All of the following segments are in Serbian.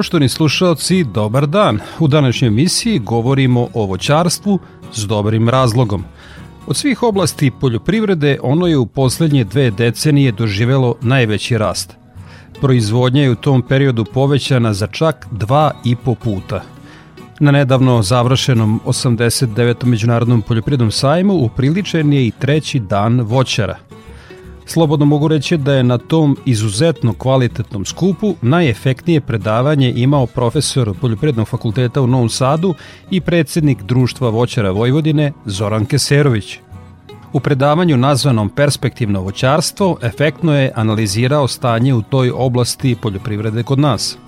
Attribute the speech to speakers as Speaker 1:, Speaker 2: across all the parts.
Speaker 1: Poštovani slušalci, dobar dan. U današnjoj emisiji govorimo o voćarstvu s dobrim razlogom. Od svih oblasti poljoprivrede ono je u poslednje dve decenije doživelo najveći rast. Proizvodnja je u tom periodu povećana za čak dva i po puta. Na nedavno završenom 89. Međunarodnom poljoprivrednom sajmu upriličen je i treći dan voćara – Slobodno mogu reći da je na tom izuzetno kvalitetnom skupu najefektnije predavanje imao profesor Poljoprivrednog fakulteta u Novom Sadu i predsednik Društva voćara Vojvodine Zoran Keserović. U predavanju nazvanom Perspektivno voćarstvo efektno je analizirao stanje u toj oblasti poljoprivrede kod nas.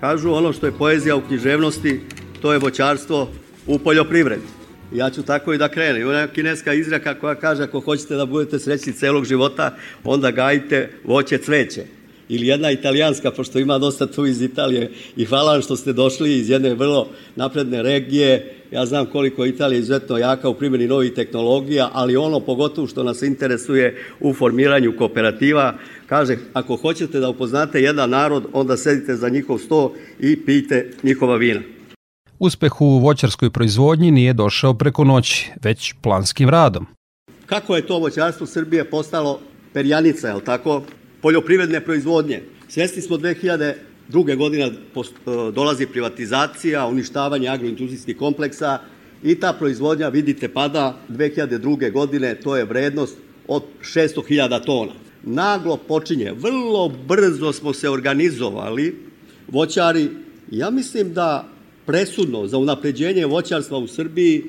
Speaker 2: Kažu ono što je poezija u književnosti, to je voćarstvo u poljoprivredi. Ja ću tako i da krenem. Ima neka kineska izreka koja kaže ako hoćete da budete srećni celog života, onda gajite voće cveće. Ili jedna italijanska, pošto ima dosta tu iz Italije i hvala vam što ste došli iz jedne vrlo napredne regije. Ja znam koliko je Italija izuzetno jaka u primjeni novih tehnologija, ali ono pogotovo što nas interesuje u formiranju kooperativa, kaže ako hoćete da upoznate jedan narod, onda sedite za njihov sto i pijte njihova vina.
Speaker 1: Uspeh u voćarskoj proizvodnji nije došao preko noći, već planskim radom.
Speaker 2: Kako je to voćarstvo Srbije postalo perjanica, je tako, poljoprivredne proizvodnje? Svesni smo 2002. godina dolazi privatizacija, uništavanje agroindustrijskih kompleksa i ta proizvodnja, vidite, pada 2002. godine, to je vrednost od 600.000 tona. Naglo počinje, vrlo brzo smo se organizovali, voćari, ja mislim da presudno za unapređenje voćarstva u Srbiji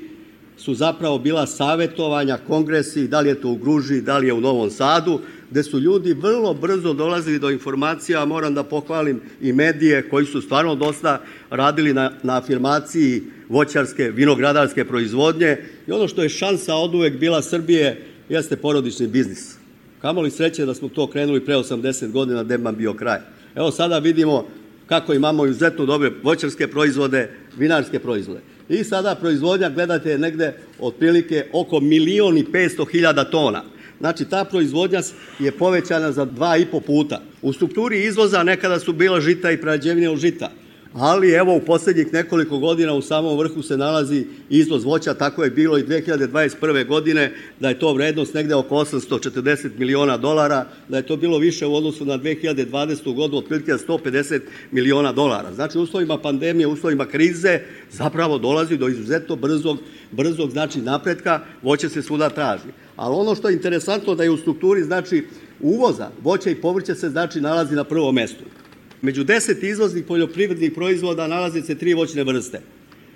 Speaker 2: su zapravo bila savetovanja, kongresi, da li je to u Gruži, da li je u Novom Sadu, gde su ljudi vrlo brzo dolazili do informacija, moram da pohvalim i medije koji su stvarno dosta radili na, na afirmaciji voćarske, vinogradarske proizvodnje i ono što je šansa od uvek bila Srbije jeste porodični biznis. Kamo li sreće da smo to krenuli pre 80 godina, gde bi bio kraj. Evo sada vidimo kako imamo izuzetno dobre voćarske proizvode, vinarske proizvode. I sada proizvodnja, gledate, negde otprilike oko milion i 500 hiljada tona. Znači, ta proizvodnja je povećana za dva i po puta. U strukturi izvoza nekada su bila žita i prerađevine od žita ali evo u poslednjih nekoliko godina u samom vrhu se nalazi izvoz voća, tako je bilo i 2021. godine, da je to vrednost negde oko 840 miliona dolara, da je to bilo više u odnosu na 2020. godinu, otprilike 150 miliona dolara. Znači, u uslovima pandemije, u uslovima krize, zapravo dolazi do izuzetno brzog, brzog znači napretka, voće se svuda traži. Ali ono što je interesantno da je u strukturi, znači, uvoza voća i povrća se, znači, nalazi na prvom mestu. Među deset izvoznih poljoprivrednih proizvoda nalaze se tri voćne vrste.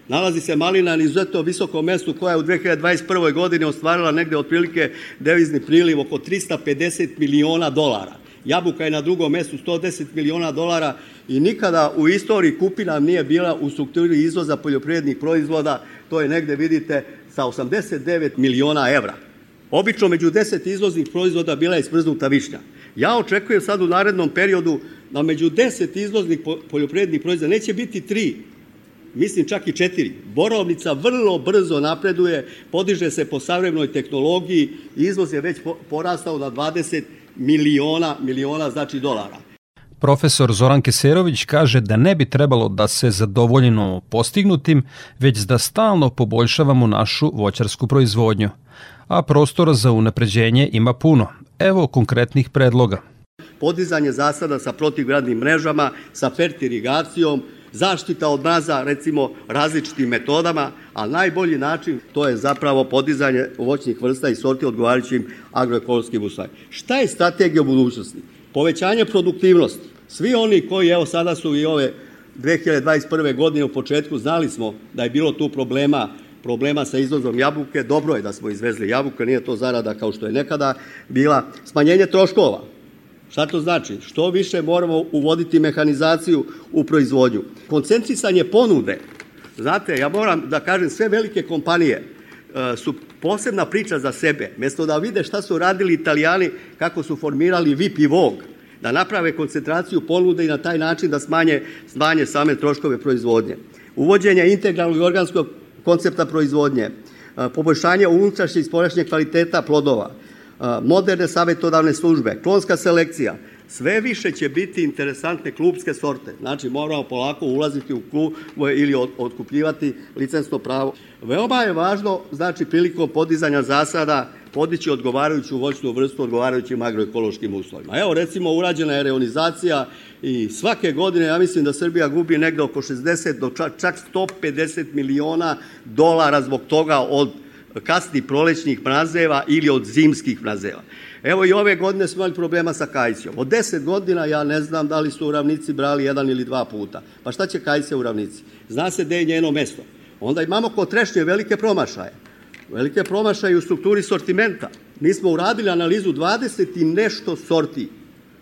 Speaker 2: Nalazi se malina na izuzetno visokom mestu koja je u 2021. godini ostvarila negde otprilike devizni priliv oko 350 miliona dolara. Jabuka je na drugom mestu 110 miliona dolara i nikada u istoriji kupina nije bila u strukturi izvoza poljoprivrednih proizvoda, to je negde vidite sa 89 miliona evra. Obično među 10 izvoznih proizvoda bila je smrznuta višnja. Ja očekujem sad u narednom periodu da među 10 izvoznih poljoprivrednih proizvoda neće biti tri, mislim čak i četiri. Borovnica vrlo brzo napreduje, podiže se po savremenoj tehnologiji, izvoz je već porastao na 20 miliona, miliona znači dolara.
Speaker 1: Profesor Zoran Keserović kaže da ne bi trebalo da se zadovoljimo postignutim, već da stalno poboljšavamo našu voćarsku proizvodnju. A prostora za unapređenje ima puno. Evo konkretnih predloga
Speaker 2: podizanje zasada sa protivgradnim mrežama, sa fertirigacijom, zaštita od maza, recimo, različitim metodama, a najbolji način to je zapravo podizanje voćnih vrsta i sorti odgovarajućim agroekologskim uslovima. Šta je strategija budućnosti? Povećanje produktivnosti. Svi oni koji, evo sada su i ove 2021. godine u početku znali smo da je bilo tu problema problema sa izvozom jabuke. Dobro je da smo izvezli jabuke, nije to zarada kao što je nekada bila. Smanjenje troškova. Šta to znači? Što više moramo uvoditi mehanizaciju u proizvodnju. Koncentrisanje ponude. Znate, ja moram da kažem, sve velike kompanije e, su posebna priča za sebe. Mesto da vide šta su radili italijani, kako su formirali VIP i VOG, da naprave koncentraciju ponude i na taj način da smanje, smanje same troškove proizvodnje. Uvođenje integralnog organskog koncepta proizvodnje, poboljšanje unutrašnje i spoljašnje kvaliteta plodova, moderne savjetodavne službe, klonska selekcija, sve više će biti interesantne klubske sorte. Znači, moramo polako ulaziti u klub ili otkupljivati licencno pravo. Veoma je važno, znači, prilikom podizanja zasada podići odgovarajuću voćnu vrstu odgovarajućim agroekološkim uslovima. Evo, recimo, urađena je reonizacija i svake godine, ja mislim da Srbija gubi negde oko 60 do čak 150 miliona dolara zbog toga od kasnih prolećnih mrazeva ili od zimskih mrazeva. Evo i ove godine smo imali problema sa kajcijom. Od 10 godina ja ne znam da li su u ravnici brali jedan ili dva puta. Pa šta će kajcija u ravnici? Zna se gde je njeno mesto. Onda imamo kod trešnje velike promašaje. Velike promašaje u strukturi sortimenta. Mi smo uradili analizu 20 i nešto sorti.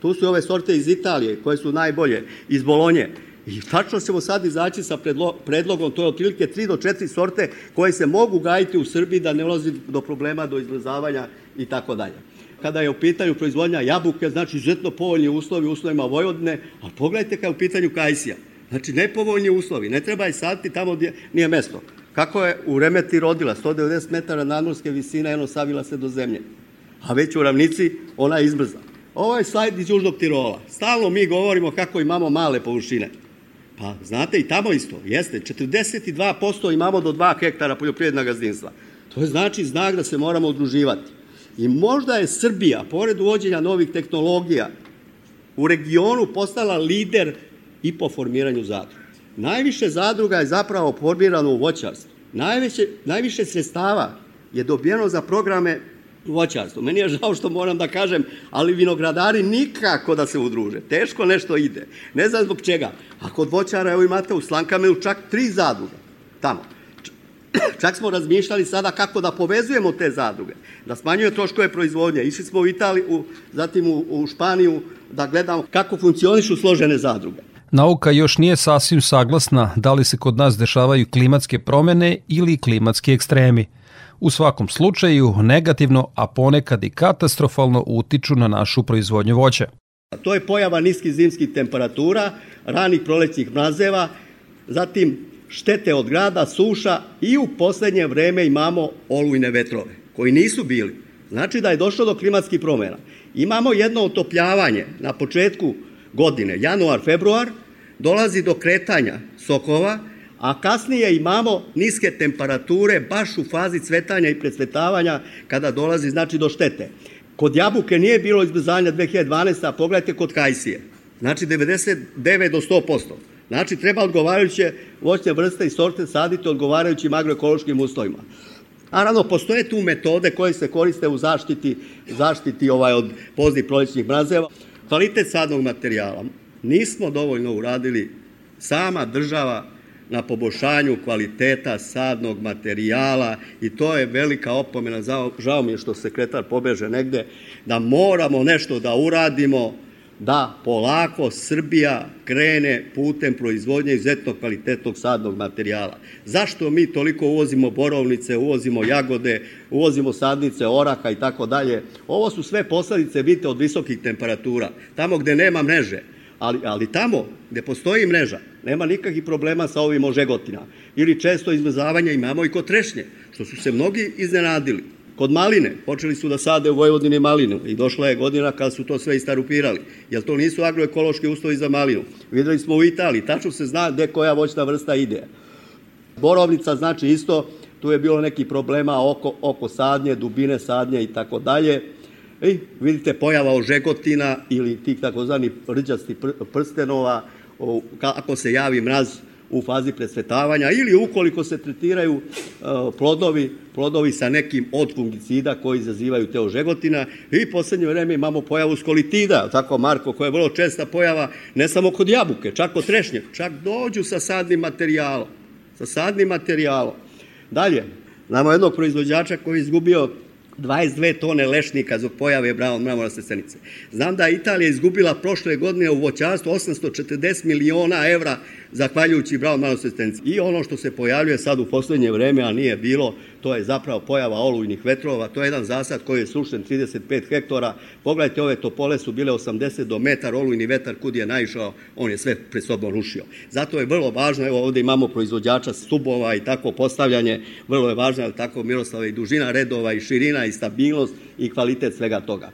Speaker 2: Tu su ove sorte iz Italije, koje su najbolje, iz Bolonje. I tačno ćemo sad izaći sa predlogom, to je otprilike 3 do 4 sorte koje se mogu gajiti u Srbiji da ne ulazi do problema, do izlazavanja i tako dalje. Kada je u pitanju proizvodnja jabuke, znači izuzetno povoljni uslovi u uslovima Vojvodine, a pogledajte kada je u pitanju kajsija. Znači nepovoljni uslovi, ne treba je saditi tamo gdje nije mesto. Kako je u Remeti rodila, 190 metara nadmorske visine, eno savila se do zemlje. A već u ravnici ona je izbrza. Ovo je slajd iz Južnog Tirola. Stalno mi govorimo kako imamo male površine. Pa znate i tamo isto, jeste, 42% imamo do 2 hektara poljoprivredna gazdinstva. To je znači znak da se moramo udruživati. I možda je Srbija, pored uvođenja novih tehnologija, u regionu postala lider i po formiranju zadruga. Najviše zadruga je zapravo formirano u voćarstvu. Najveće, najviše sredstava je dobijeno za programe voćarstvo. Meni je žao što moram da kažem, ali vinogradari nikako da se udruže. Teško nešto ide. Ne znam zbog čega. A kod voćara, evo imate u Slankamenu čak tri zadruge. Tamo. Čak smo razmišljali sada kako da povezujemo te zadruge, da smanjuje troškove proizvodnje. Išli smo u Italiju, u, zatim u, u Španiju, da gledamo kako funkcionišu složene zadruge.
Speaker 1: Nauka još nije sasvim saglasna da li se kod nas dešavaju klimatske promene ili klimatski ekstremi – u svakom slučaju negativno, a ponekad i katastrofalno utiču na našu proizvodnju voća.
Speaker 2: To je pojava niskih zimskih temperatura, ranih prolećnih mrazeva, zatim štete od grada, suša i u poslednje vreme imamo olujne vetrove, koji nisu bili. Znači da je došlo do klimatskih promjena. Imamo jedno otopljavanje na početku godine, januar, februar, dolazi do kretanja sokova, a kasnije imamo niske temperature baš u fazi cvetanja i predsvetavanja kada dolazi znači do štete. Kod jabuke nije bilo izbrzanja 2012. a pogledajte kod kajsije. Znači 99 do 100%. Znači treba odgovarajuće voćne vrste i sorte saditi odgovarajućim agroekološkim uslovima. Naravno, postoje tu metode koje se koriste u zaštiti, zaštiti ovaj od poznih prolećnih mrazeva. Kvalitet sadnog materijala. Nismo dovoljno uradili sama država na poboljšanju kvaliteta sadnog materijala i to je velika opomena, žao mi je što sekretar pobeže negde, da moramo nešto da uradimo da polako Srbija krene putem proizvodnje izuzetno kvalitetnog sadnog materijala. Zašto mi toliko uvozimo borovnice, uvozimo jagode, uvozimo sadnice, oraka i tako dalje? Ovo su sve posledice, vidite, od visokih temperatura. Tamo gde nema mreže, ali, ali tamo gde postoji mreža, nema nikakvih problema sa ovim ožegotina. Ili često izmrzavanja imamo i kod trešnje, što su se mnogi iznenadili. Kod maline, počeli su da sade u Vojvodini malinu i došla je godina kada su to sve istarupirali, jer to nisu agroekološki uslovi za malinu. Videli smo u Italiji, tačno se zna gde koja voćna vrsta ide. Borovnica znači isto, tu je bilo neki problema oko, oko sadnje, dubine sadnje i tako dalje. I vidite pojava ožegotina ili tih takozvani rđasti prstenova, ako se javi mraz u fazi presvetavanja ili ukoliko se tretiraju uh, plodovi, plodovi sa nekim od fungicida koji izazivaju teo žegotina i poslednje vreme imamo pojavu skolitida, tako Marko, koja je vrlo česta pojava ne samo kod jabuke, čak kod trešnje, čak dođu sa sadnim materijalom, sa sadnim materijalom. Dalje, znamo jednog proizvođača koji je izgubio 22 tone lešnika zbog pojave brown mramora stecenice. Znam da je Italija izgubila prošle godine u voćarstvu 840 miliona evra zahvaljujući brown mramora stecenice. I ono što se pojavljuje sad u poslednje vreme, a nije bilo, to je zapravo pojava olujnih vetrova. To je jedan zasad koji je sušen 35 hektara. Pogledajte, ove topole su bile 80 do metar, olujni vetar kud je naišao, on je sve pred sobom rušio. Zato je vrlo važno, evo ovde imamo proizvođača stubova i tako postavljanje, vrlo je važno, tako Miroslava, i dužina redova i širina i stabilnost i kvalitet svega toga.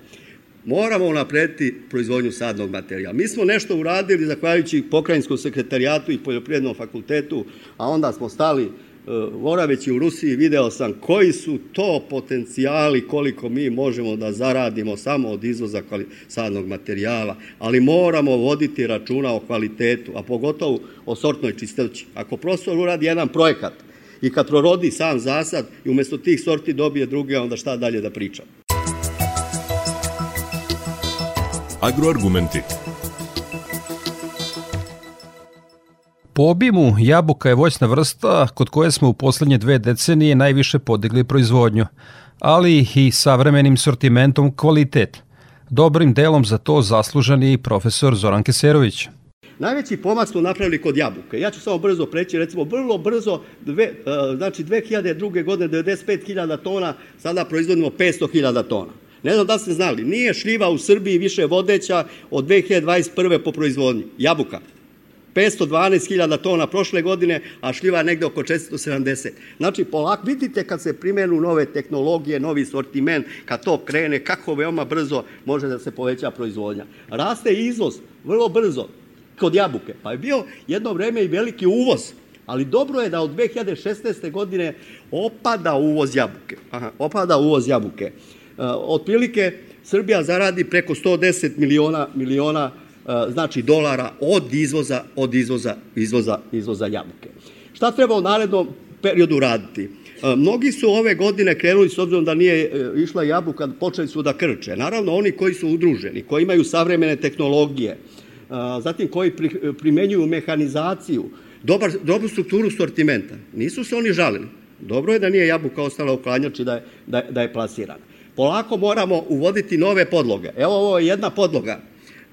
Speaker 2: Moramo naprediti proizvodnju sadnog materijala. Mi smo nešto uradili zahvaljujući pokrajinskom sekretarijatu i poljoprivrednom fakultetu, a onda smo stali Voraveći u Rusiji video sam koji su to potencijali koliko mi možemo da zaradimo samo od izvoza sadnog materijala, ali moramo voditi računa o kvalitetu, a pogotovo o sortnoj čistoći. Ako profesor uradi jedan projekat i kad prorodi sam zasad i umesto tih sorti dobije druge, onda šta dalje da pričam.
Speaker 3: Agroargumenti.
Speaker 1: Po obimu, jabuka je voćna vrsta kod koje smo u poslednje dve decenije najviše podigli proizvodnju, ali i savremenim sortimentom kvalitet. Dobrim delom za to zaslužan je i profesor Zoran Keserović.
Speaker 2: Najveći pomak smo napravili kod jabuke. Ja ću samo brzo preći, recimo vrlo brzo, dve, e, znači 2002. godine 95.000 tona, sada proizvodimo 500.000 tona. Ne znam da ste znali, nije šljiva u Srbiji više vodeća od 2021. po proizvodnji. Jabuka. 512.000 tona prošle godine, a šljiva negde oko 470. Znači, polako, vidite kad se primenu nove tehnologije, novi sortiment, kad to krene, kako veoma brzo može da se poveća proizvodnja. Raste izvoz, vrlo brzo, kod jabuke. Pa je bio jedno vreme i veliki uvoz, ali dobro je da od 2016. godine opada uvoz jabuke. Aha, opada uvoz jabuke. Uh, otprilike, Srbija zaradi preko 110 miliona, miliona E, znači dolara od izvoza od izvoza izvoza izvoza jabuke. Šta treba u narednom periodu raditi? E, mnogi su ove godine krenuli, s obzirom da nije išla jabuka, počeli su da krče. Naravno, oni koji su udruženi, koji imaju savremene tehnologije, zatim koji primenjuju mehanizaciju, dobar, dobru strukturu sortimenta. Nisu se oni žalili. Dobro je da nije jabuka ostala u klanjači, da je, da, da je plasirana. Polako moramo uvoditi nove podloge. Evo ovo je jedna podloga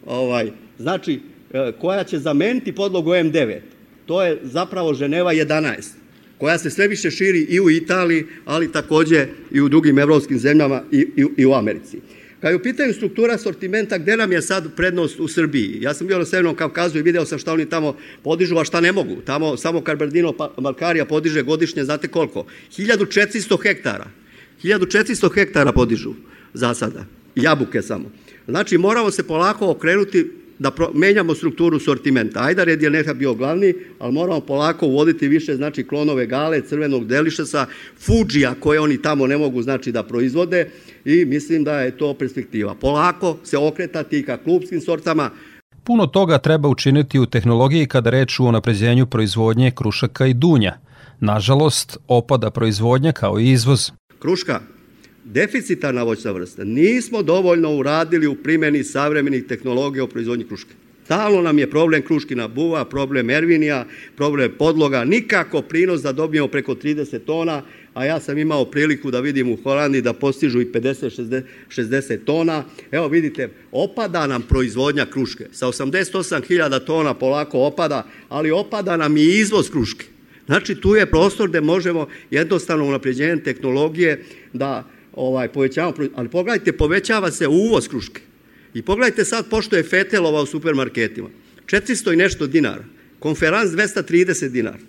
Speaker 2: ovaj, znači, e, koja će zameniti podlogu M9. To je zapravo Ženeva 11, koja se sve više širi i u Italiji, ali takođe i u drugim evropskim zemljama i, i, i u Americi. Kad je u pitanju struktura sortimenta, gde nam je sad prednost u Srbiji? Ja sam bio na Severnom Kavkazu i video sam šta oni tamo podižu, a šta ne mogu. Tamo samo Karbardino Malkarija podiže godišnje, znate koliko? 1400 hektara. 1400 hektara podižu za sada. Jabuke samo. Znači, moramo se polako okrenuti da pro, menjamo strukturu sortimenta. Ajdared je nekad bio glavni, ali moramo polako uvoditi više, znači, klonove gale, crvenog delišasa, Fujija koje oni tamo ne mogu, znači, da proizvode i mislim da je to perspektiva. Polako se okretati ka klubskim sortama,
Speaker 1: Puno toga treba učiniti u tehnologiji kada reč u napređenju proizvodnje krušaka i dunja. Nažalost, opada proizvodnja kao i izvoz.
Speaker 2: Kruška deficitarna voćna vrsta. Nismo dovoljno uradili u primjeni savremenih tehnologija o proizvodnji kruške. Stalno nam je problem kruškina buva, problem ervinija, problem podloga, nikako prinos da dobijemo preko 30 tona, a ja sam imao priliku da vidim u Holandiji da postižu i 50-60 60 tona. Evo vidite, opada nam proizvodnja kruške. Sa 88.000 tona polako opada, ali opada nam i izvoz kruške. Znači, tu je prostor gde možemo jednostavno unapređenjem tehnologije da ovaj, povećavamo, ali pogledajte, povećava se uvoz kruške. I pogledajte sad, pošto je Fetelova u supermarketima, 400 i nešto dinara, konferans 230 dinara.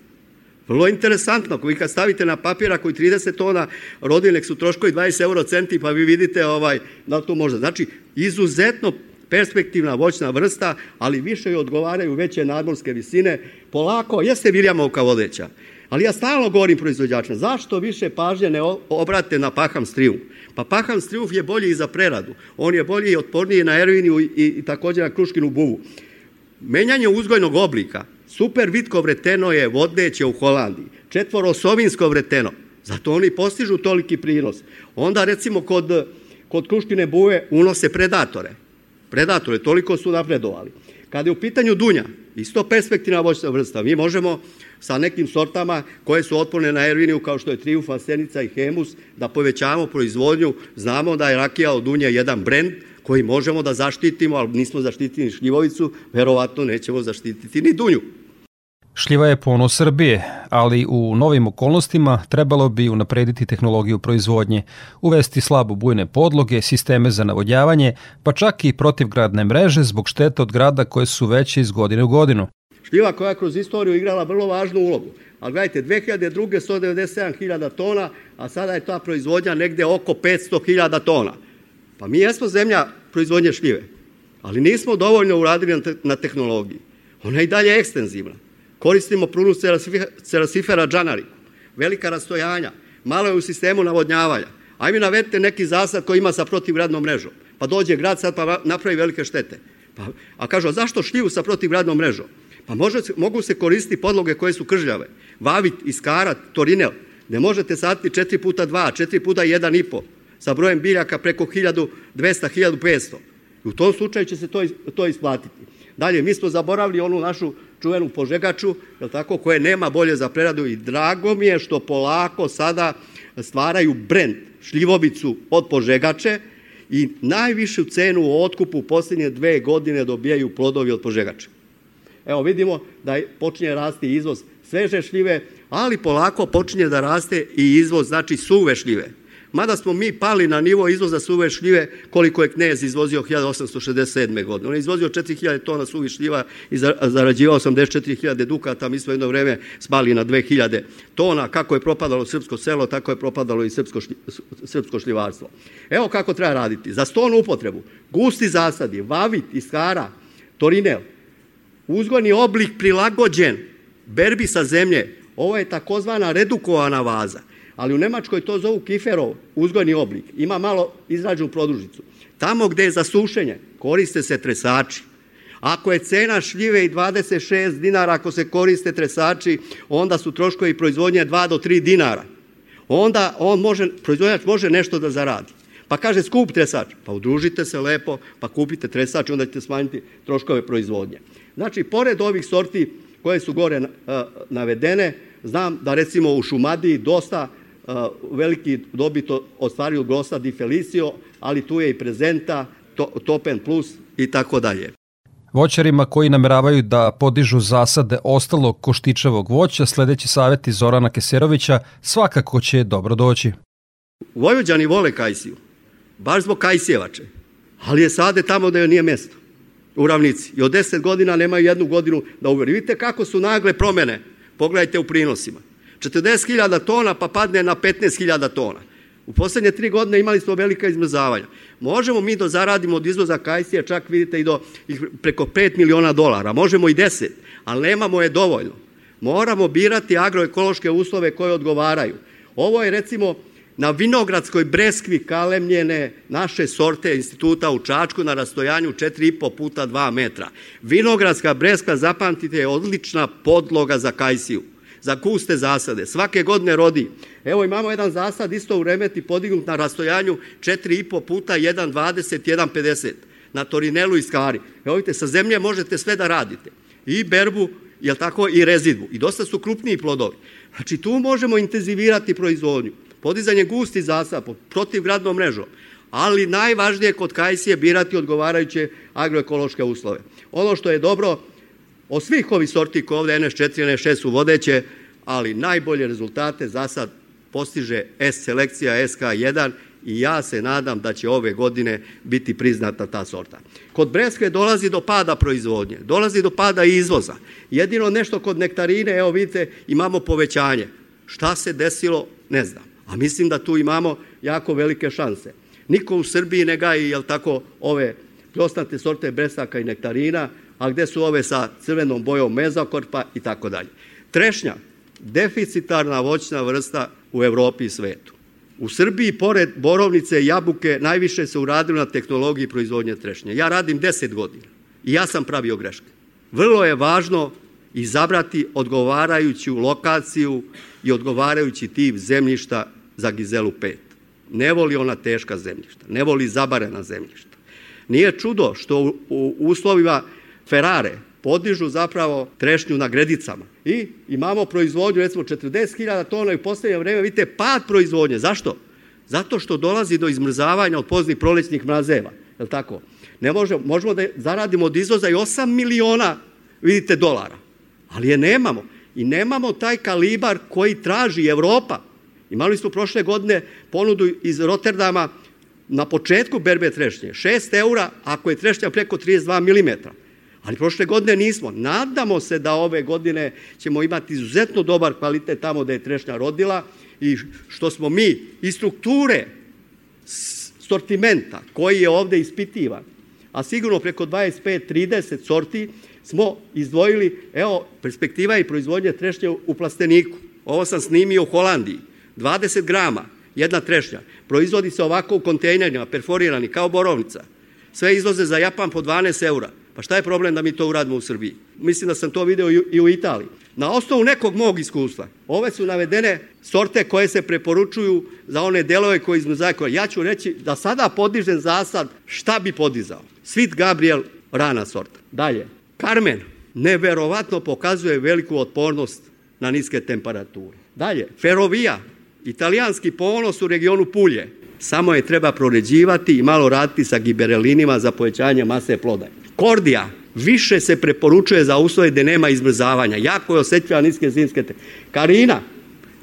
Speaker 2: Vrlo interesantno, vi kad stavite na papir, ako i 30 tona rodinek su troškovi 20 euro centi, pa vi vidite ovaj, da to može. Znači, izuzetno perspektivna voćna vrsta, ali više joj odgovaraju veće nadmorske visine. Polako, jeste Viljamovka vodeća, Ali ja stalno govorim proizvođačima, zašto više pažnje ne obrate na paham strijum? Pa paham strijum je bolji i za preradu. On je bolji i otporniji na erviniju i, i na kruškinu buvu. Menjanje uzgojnog oblika Super vitko vreteno je vodneće u Holandiji. Četvorosovinsko vreteno. Zato oni postižu toliki prinos. Onda recimo kod, kod kruškine buje unose predatore. Predatore, toliko su napredovali. Kada je u pitanju dunja, isto perspektivna voćna vrsta, mi možemo sa nekim sortama koje su otporne na erviniju kao što je Triumf, Asenica i Hemus da povećavamo proizvodnju. Znamo da je rakija od dunja jedan brend koji možemo da zaštitimo, ali nismo zaštitili šljivovicu, verovatno nećemo zaštititi ni dunju.
Speaker 1: Šljiva je ponos Srbije, ali u novim okolnostima trebalo bi unaprediti tehnologiju proizvodnje, uvesti slabo bujne podloge, sisteme za navodnjavanje, pa čak i protivgradne mreže zbog šteta od grada koje su veće iz godine u godinu.
Speaker 2: Šljiva koja je kroz istoriju igrala vrlo važnu ulogu. Ali gledajte, 2002. 197.000 tona, a sada je ta proizvodnja negde oko 500.000 tona. Pa mi jesmo zemlja proizvodnje šljive, ali nismo dovoljno uradili na tehnologiji. Ona je i dalje ekstenzivna. Koristimo prunu cerasifera džanari, velika rastojanja, malo je u sistemu navodnjavanja. Ajme navedite neki zasad koji ima sa protivgradnom mrežom. Pa dođe grad sad pa napravi velike štete. Pa, a kažu, a zašto šljivu sa protivgradnom mrežom? Pa može, mogu se koristiti podloge koje su kržljave. Vavit, iskarat, torinel, gde možete saditi 4 puta 2, 4 puta 1,5 sa brojem biljaka preko 1200-1500. U tom slučaju će se to, to isplatiti. Dalje, mi smo zaboravili onu našu čuvenu požegaču, je tako, koje nema bolje za preradu i drago mi je što polako sada stvaraju brend, šljivovicu od požegače i najvišu cenu u otkupu u posljednje dve godine dobijaju plodovi od požegače. Evo vidimo da počinje rasti izvoz sveže šljive, ali polako počinje da raste i izvoz, znači suve šljive. Mada smo mi pali na nivo izvoza suve šljive koliko je knez izvozio 1867. godine. On je izvozio 4000 tona suvi šljiva i zarađivao 84.000 dukata. Mi smo jedno vreme spali na 2000 tona. Kako je propadalo srpsko selo, tako je propadalo i srpsko, srpsko šljivarstvo. Evo kako treba raditi. Za stonu upotrebu, gusti zasadi, vavit, iskara, torinel, uzgojni oblik prilagođen berbi sa zemlje. Ovo je takozvana redukovana vaza ali u Nemačkoj to zovu kiferov, uzgojni oblik. Ima malo izrađenu produžicu. Tamo gde je za sušenje, koriste se tresači. Ako je cena šljive i 26 dinara, ako se koriste tresači, onda su troškovi proizvodnje 2 do 3 dinara. Onda on može, proizvodnjač može nešto da zaradi. Pa kaže skup tresač, pa udružite se lepo, pa kupite tresač, onda ćete smanjiti troškove proizvodnje. Znači, pored ovih sorti koje su gore navedene, znam da recimo u Šumadiji dosta veliki dobit ostvario Grossa di Felicio, ali tu je i prezenta, to, Topen Plus i tako dalje.
Speaker 1: Voćarima koji nameravaju da podižu zasade ostalog koštičavog voća, sledeći saveti Zorana Keserovića svakako će dobro doći.
Speaker 2: Vojvođani vole kajsiju, baš zbog kajsijevače, ali je sade tamo da joj nije mesto, u ravnici. I od deset godina nemaju jednu godinu da uveri. Vidite kako su nagle promene, pogledajte u prinosima. 40.000 tona pa padne na 15.000 tona. U poslednje tri godine imali smo velika izmrzavanja. Možemo mi da zaradimo od izvoza kajsija čak vidite i do preko 5 miliona dolara, možemo i 10, ali nemamo je dovoljno. Moramo birati agroekološke uslove koje odgovaraju. Ovo je recimo na vinogradskoj breskvi kalemljene naše sorte instituta u Čačku na rastojanju 4,5 puta 2 metra. Vinogradska breska, zapamtite, je odlična podloga za kajsiju za kuste zasade. Svake godine rodi. Evo imamo jedan zasad isto u remeti podignut na rastojanju 4,5 puta 1,20, 1,50 na Torinelu i Skari. Evo vidite, sa zemlje možete sve da radite. I berbu, jel tako, i rezidbu. I dosta su krupniji plodovi. Znači tu možemo intenzivirati proizvodnju. Podizanje gusti zasad protiv gradnom mrežom. Ali najvažnije kod kajsije birati odgovarajuće agroekološke uslove. Ono što je dobro, Od svih ovih sorti koje ovde NS4 i NS6 su vodeće, ali najbolje rezultate za sad postiže S selekcija SK1 i ja se nadam da će ove godine biti priznata ta sorta. Kod breskve dolazi do pada proizvodnje, dolazi do pada izvoza. Jedino nešto kod nektarine, evo vidite, imamo povećanje. Šta se desilo, ne znam. A mislim da tu imamo jako velike šanse. Niko u Srbiji ne gaji, jel tako, ove plosnate sorte bresaka i nektarina, a gde su ove sa crvenom bojom mezokorpa i tako dalje. Trešnja, deficitarna voćna vrsta u Evropi i svetu. U Srbiji, pored borovnice i jabuke, najviše se uradilo na tehnologiji proizvodnje trešnje. Ja radim 10 godina i ja sam pravio greške. Vrlo je važno izabrati odgovarajuću lokaciju i odgovarajući tip zemljišta za Gizelu 5. Ne voli ona teška zemljišta, ne voli zabarena zemljišta. Nije čudo što u, uslovima Ferrare podižu zapravo trešnju na gredicama. I imamo proizvodnju recimo 40.000 tona i u poslednje vreme vidite pad proizvodnje. Zašto? Zato što dolazi do izmrzavanja od poznih prolećnih mrazeva. Je tako? Ne može, možemo da zaradimo od izvoza i 8 miliona, vidite, dolara. Ali je nemamo. I nemamo taj kalibar koji traži Evropa. Imali smo prošle godine ponudu iz Rotterdama na početku berbe trešnje. 6 eura ako je trešnja preko 32 mm. Ali prošle godine nismo. Nadamo se da ove godine ćemo imati izuzetno dobar kvalitet tamo da je trešnja rodila i što smo mi i strukture sortimenta koji je ovde ispitivan, a sigurno preko 25-30 sorti smo izdvojili, evo, perspektiva i proizvodnje trešnje u plasteniku. Ovo sam snimio u Holandiji. 20 grama, jedna trešnja. Proizvodi se ovako u kontejnerima, perforirani, kao borovnica. Sve izvoze za Japan po 12 eura. Pa šta je problem da mi to uradimo u Srbiji? Mislim da sam to video i u Italiji. Na osnovu nekog mog iskustva, ove su navedene sorte koje se preporučuju za one delove koje izmuzaju. Ja ću reći da sada podižem zasad šta bi podizao. Svit Gabriel, rana sorta. Dalje, Karmen neverovatno pokazuje veliku otpornost na niske temperature. Dalje, Ferovija, italijanski ponos u regionu Pulje. Samo je treba proređivati i malo raditi sa giberelinima za povećanje mase ploda. Kordija, više se preporučuje za uslove gde nema izmrzavanja. Jako je osjetljiva niske zimske te. Karina,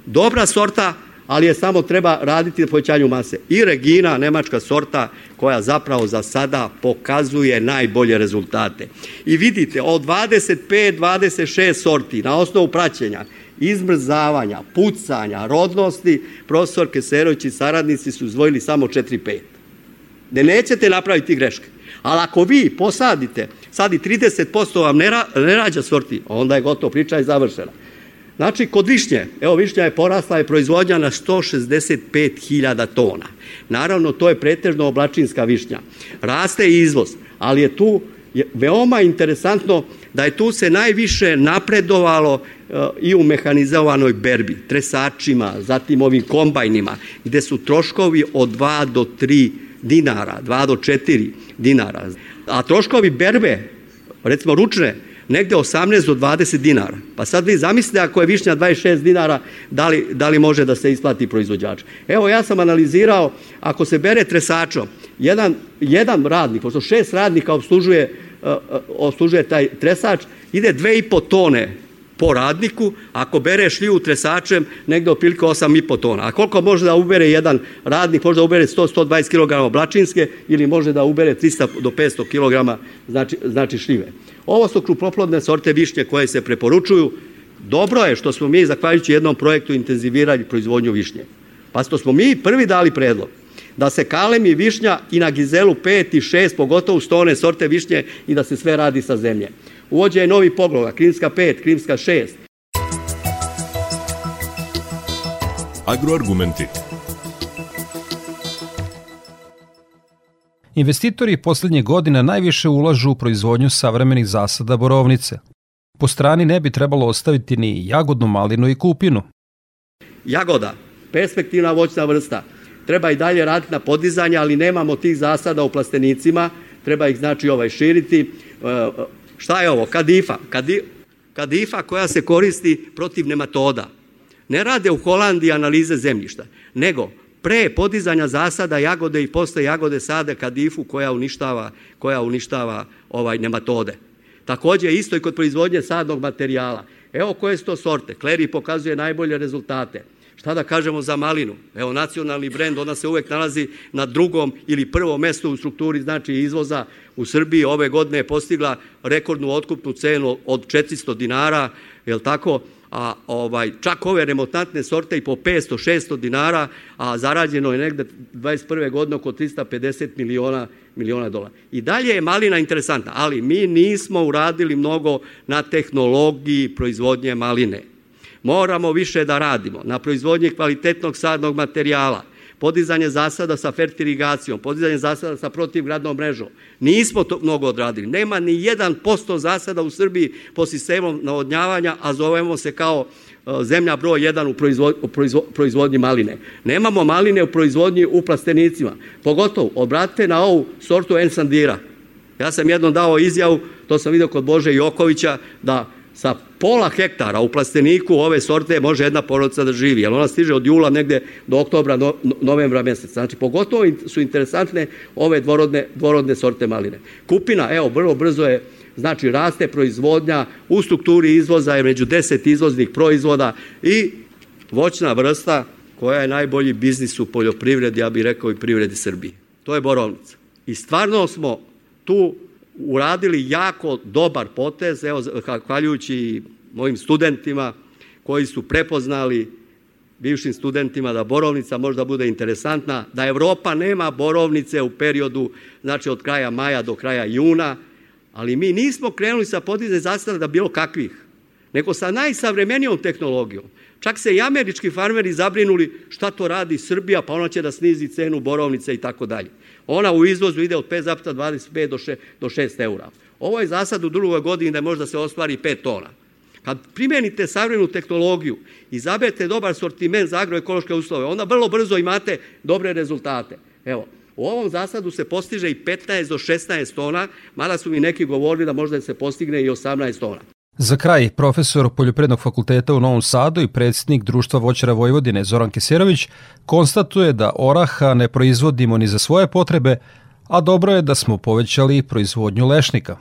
Speaker 2: dobra sorta, ali je samo treba raditi na povećanju mase. I Regina, nemačka sorta, koja zapravo za sada pokazuje najbolje rezultate. I vidite, od 25-26 sorti na osnovu praćenja, izmrzavanja, pucanja, rodnosti, profesor Keserović i saradnici su izvojili samo 4-5. Da nećete napraviti greške. Ali ako vi posadite, sad i 30% vam ne, ra, ne rađa sorti, onda je gotovo, priča je završena. Znači, kod višnje, evo višnja je porasla je proizvodnja na 165.000 tona. Naravno, to je pretežno oblačinska višnja. Raste i izvoz, ali je tu je veoma interesantno da je tu se najviše napredovalo uh, i u mehanizovanoj berbi, tresačima, zatim ovim kombajnima, gde su troškovi od 2 do 3 dinara, 2 do 4 dinara. A troškovi berbe, recimo ručne, negde 18 do 20 dinara. Pa sad vi zamislite ako je višnja 26 dinara, da li, da li može da se isplati proizvođač. Evo ja sam analizirao, ako se bere tresačom, jedan, jedan radnik, pošto šest radnika obslužuje, uh, obslužuje taj tresač, ide 2,5 tone po radniku, ako bere šljivu tresačem, negde opilike 8,5 tona. A koliko može da ubere jedan radnik? Može da ubere 100-120 kg oblačinske ili može da ubere 300 do 500 kg znači, znači šljive. Ovo su krupoplodne sorte višnje koje se preporučuju. Dobro je što smo mi, zahvaljujući jednom projektu, intenzivirali proizvodnju višnje. Pa što smo mi prvi dali predlog da se kalem i višnja i na gizelu 5 i 6, pogotovo stone sorte višnje i da se sve radi sa zemlje. Uvođe je novi poglova, Krimska 5, Krimska 6.
Speaker 3: Agroargumenti.
Speaker 1: Investitori poslednje godine najviše ulažu u proizvodnju savremenih zasada borovnice. Po strani ne bi trebalo ostaviti ni jagodnu malinu i kupinu.
Speaker 2: Jagoda, perspektivna voćna vrsta. Treba i dalje raditi na podizanje, ali nemamo tih zasada u plastenicima. Treba ih znači ovaj širiti. Šta je ovo? Kadifa. Kadi, kadifa koja se koristi protiv nematoda. Ne rade u Holandiji analize zemljišta, nego pre podizanja zasada jagode i posle jagode sade kadifu koja uništava, koja uništava ovaj nematode. Takođe isto i kod proizvodnje sadnog materijala. Evo koje su to sorte. Kleri pokazuje najbolje rezultate. Šta da kažemo za malinu? Evo, nacionalni brend, ona se uvek nalazi na drugom ili prvom mestu u strukturi, znači izvoza u Srbiji. Ove godine je postigla rekordnu otkupnu cenu od 400 dinara, je li tako? a ovaj, čak ove remotantne sorte i po 500-600 dinara, a zarađeno je negde 21. godine oko 350 miliona, miliona dolara. I dalje je malina interesantna, ali mi nismo uradili mnogo na tehnologiji proizvodnje maline. Moramo više da radimo na proizvodnji kvalitetnog sadnog materijala, podizanje zasada sa fertiligacijom, podizanje zasada sa protivgradnom mrežom. Nismo to mnogo odradili. Nema ni 1% zasada u Srbiji po sistemu navodnjavanja, a zovemo se kao e, zemlja broj 1 u, proizvod, u proizvodnji maline. Nemamo maline u proizvodnji u plastenicima. Pogotovo, obratite na ovu sortu ensandira. Ja sam jednom dao izjavu, to sam vidio kod Bože Jokovića, da sa pola hektara u plasteniku ove sorte može jedna porodica da živi, jer ona stiže od jula negde do oktobra, no, novembra meseca. Znači, pogotovo su interesantne ove dvorodne, dvorodne sorte maline. Kupina, evo, vrlo brzo je, znači, raste proizvodnja, u strukturi izvoza je među 10 izvoznih proizvoda i voćna vrsta koja je najbolji biznis u poljoprivredi, ja bih rekao i privredi Srbije. To je borovnica. I stvarno smo tu uradili jako dobar potez, evo, hvaljujući mojim studentima koji su prepoznali bivšim studentima da borovnica možda bude interesantna, da Evropa nema borovnice u periodu, znači od kraja maja do kraja juna, ali mi nismo krenuli sa podizanjem zasada bilo kakvih, nego sa najsavremenijom tehnologijom. Čak se i američki farmeri zabrinuli šta to radi Srbija, pa ona će da snizi cenu borovnice i tako dalje. Ona u izvozu ide od 5,25 do 6, do 6 eura. Ovo je zasad u drugoj godini da možda se ostvari 5 tona. Kad primenite savremenu tehnologiju, izabete dobar sortiment za agroekološke uslove, onda vrlo brzo imate dobre rezultate. Evo, u ovom zasadu se postiže i 15 do 16 tona, mada su mi neki govorili da možda se postigne i 18 tona.
Speaker 1: Za kraj, profesor Poljoprednog fakulteta u Novom Sadu i predsjednik Društva voćara Vojvodine Zoran Keserović konstatuje da oraha ne proizvodimo ni za svoje potrebe, a dobro je da smo povećali proizvodnju lešnika.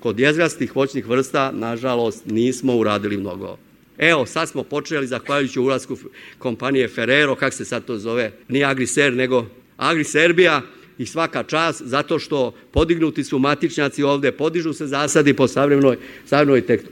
Speaker 2: Kod jezgrastih voćnih vrsta, nažalost, nismo uradili mnogo. Evo, sad smo počeli, zahvaljujući ulasku kompanije Ferrero, kak se sad to zove, nije Agriser, nego Agri Serbia, i svaka čast zato što podignuti su matičnjaci ovde, podižu se zasadi po savremenoj, savremenoj, tek,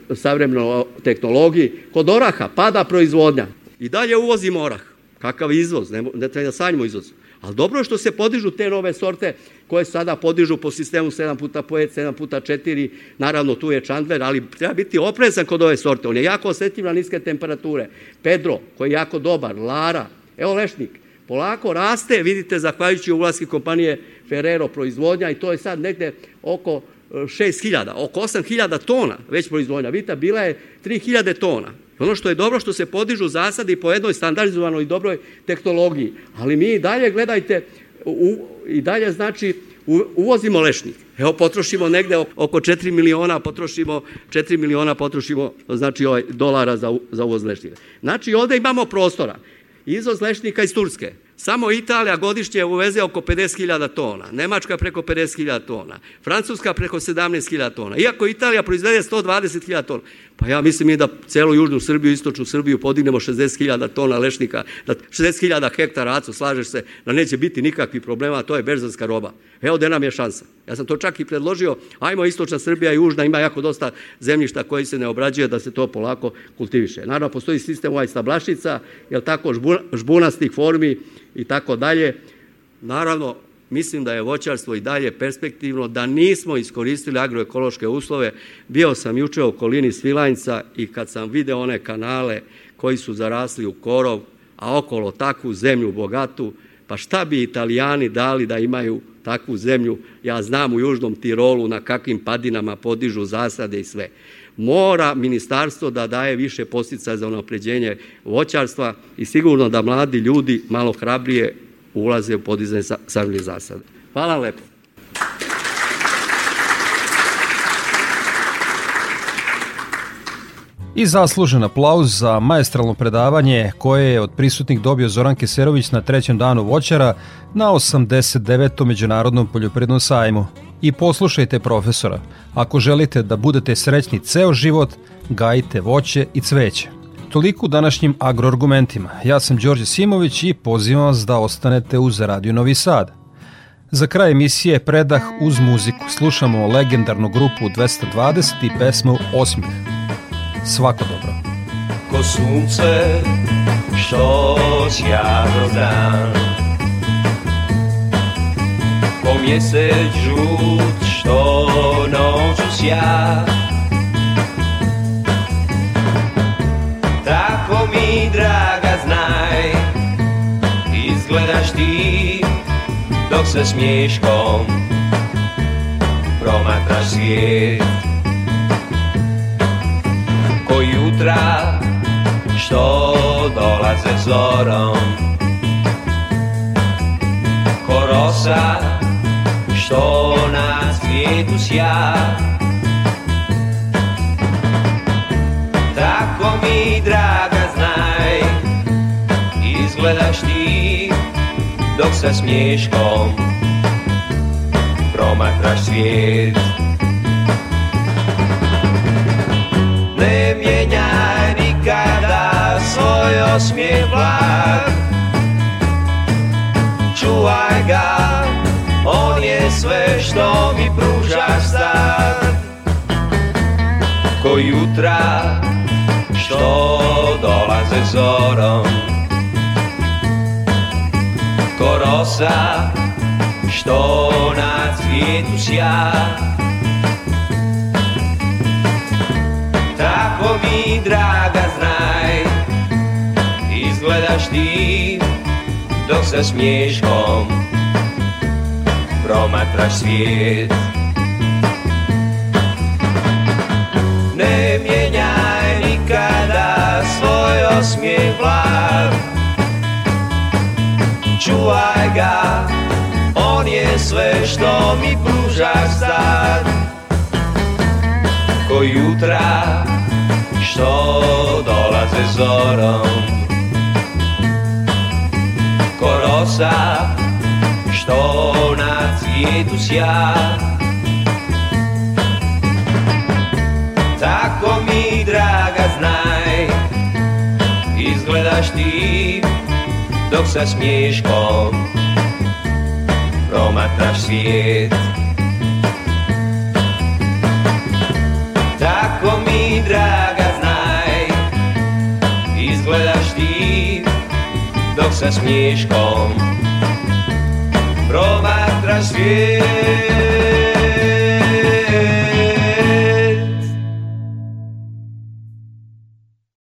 Speaker 2: tehnologiji. Kod oraha pada proizvodnja. I dalje uvozimo orah. Kakav izvoz, ne, ne treba da sanjimo izvoz. Ali dobro je što se podižu te nove sorte koje sada podižu po sistemu 7 puta po 5, 7 puta 4, naravno tu je Chandler, ali treba biti oprezan kod ove sorte. On je jako osetljiv na niske temperature. Pedro, koji je jako dobar, Lara, evo lešnik, polako raste, vidite, zahvaljujući ulaski kompanije Ferrero proizvodnja i to je sad negde oko 6000, e, oko 8000 tona već proizvodnja. Vidite, bila je 3000 tona. Ono što je dobro što se podižu zasadi po jednoj standardizovanoj i dobroj tehnologiji. Ali mi i dalje, gledajte, u, i dalje znači uvozimo lešnik. Evo potrošimo negde oko 4 miliona, potrošimo 4 miliona potrošimo znači ovaj dolara za, za uvoz lešnika. Znači ovde imamo prostora. Izvoz lešnika iz Turske. Samo Italija godišnje uveze oko 50.000 tona, Nemačka preko 50.000 tona, Francuska preko 17.000 tona. Iako Italija proizvede 120.000 tona, pa ja mislim i da celu južnu Srbiju, istočnu Srbiju podignemo 60.000 tona lešnika, da 60.000 hektara acu, slažeš se, da neće biti nikakvih problema, to je berzanska roba. Evo gde nam je šansa. Ja sam to čak i predložio, ajmo istočna Srbija i južna, ima jako dosta zemljišta koji se ne obrađuje da se to polako kultiviše. Naravno, postoji sistem ovaj stablašnica, jel tako, žbunastih formi i tako dalje. Naravno, mislim da je voćarstvo i dalje perspektivno, da nismo iskoristili agroekološke uslove. Bio sam juče u okolini Svilajnca i kad sam video one kanale koji su zarasli u korov, a okolo takvu zemlju bogatu, pa šta bi italijani dali da imaju takvu zemlju, ja znam u Južnom Tirolu na kakvim padinama podižu zasade i sve. Mora ministarstvo da daje više postica za unapređenje voćarstva i sigurno da mladi ljudi malo hrabrije ulaze u podizanje sadnih zasada. Hvala lepo.
Speaker 1: I zaslužen aplauz za maestralno predavanje koje je od prisutnih dobio Zoran Keserović na trećem danu voćara na 89. Međunarodnom poljoprednom sajmu. I poslušajte profesora, ako želite da budete srećni ceo život, gajite voće i cveće. Toliko u današnjim agroargumentima. Ja sam Đorđe Simović i pozivam vas da ostanete uz Radio Novi Sad. Za kraj emisije Predah uz muziku slušamo legendarnu grupu 220 i pesmu Osmih. Svako dobro.
Speaker 4: Ko sunce što sja dan Ko mjesec žut što noću sja mi draga znaj. Izgledaš ti se smiješkom promatraš svijet. Ko jutra što dolaze zorom Ko rosa što na svijetu sja. Tako mi draga Izgledaš ti dok sa smješkom promatraš svijet Ne mijenjaj nikada svoj osmijeh blag Čuvaj ga, on je sve što mi pružaš sad Ko jutra što dolaze zorom corosa что на цвету ся. Tako mi, draga, znaj, izgledaš ti, dok sa smiješkom promatraš svijet. Čuvaj ga on je sve što mi pružaš sad. Ko jutra što dolaze zorom. Ko rosa što na cvijetu sja. Tako mi draga znaj Izgledaš ti dok sa smiješkom promatraš svijet Tako mi draga znaj Izgledaš ti. Dok sa smiješkom promatraš svijet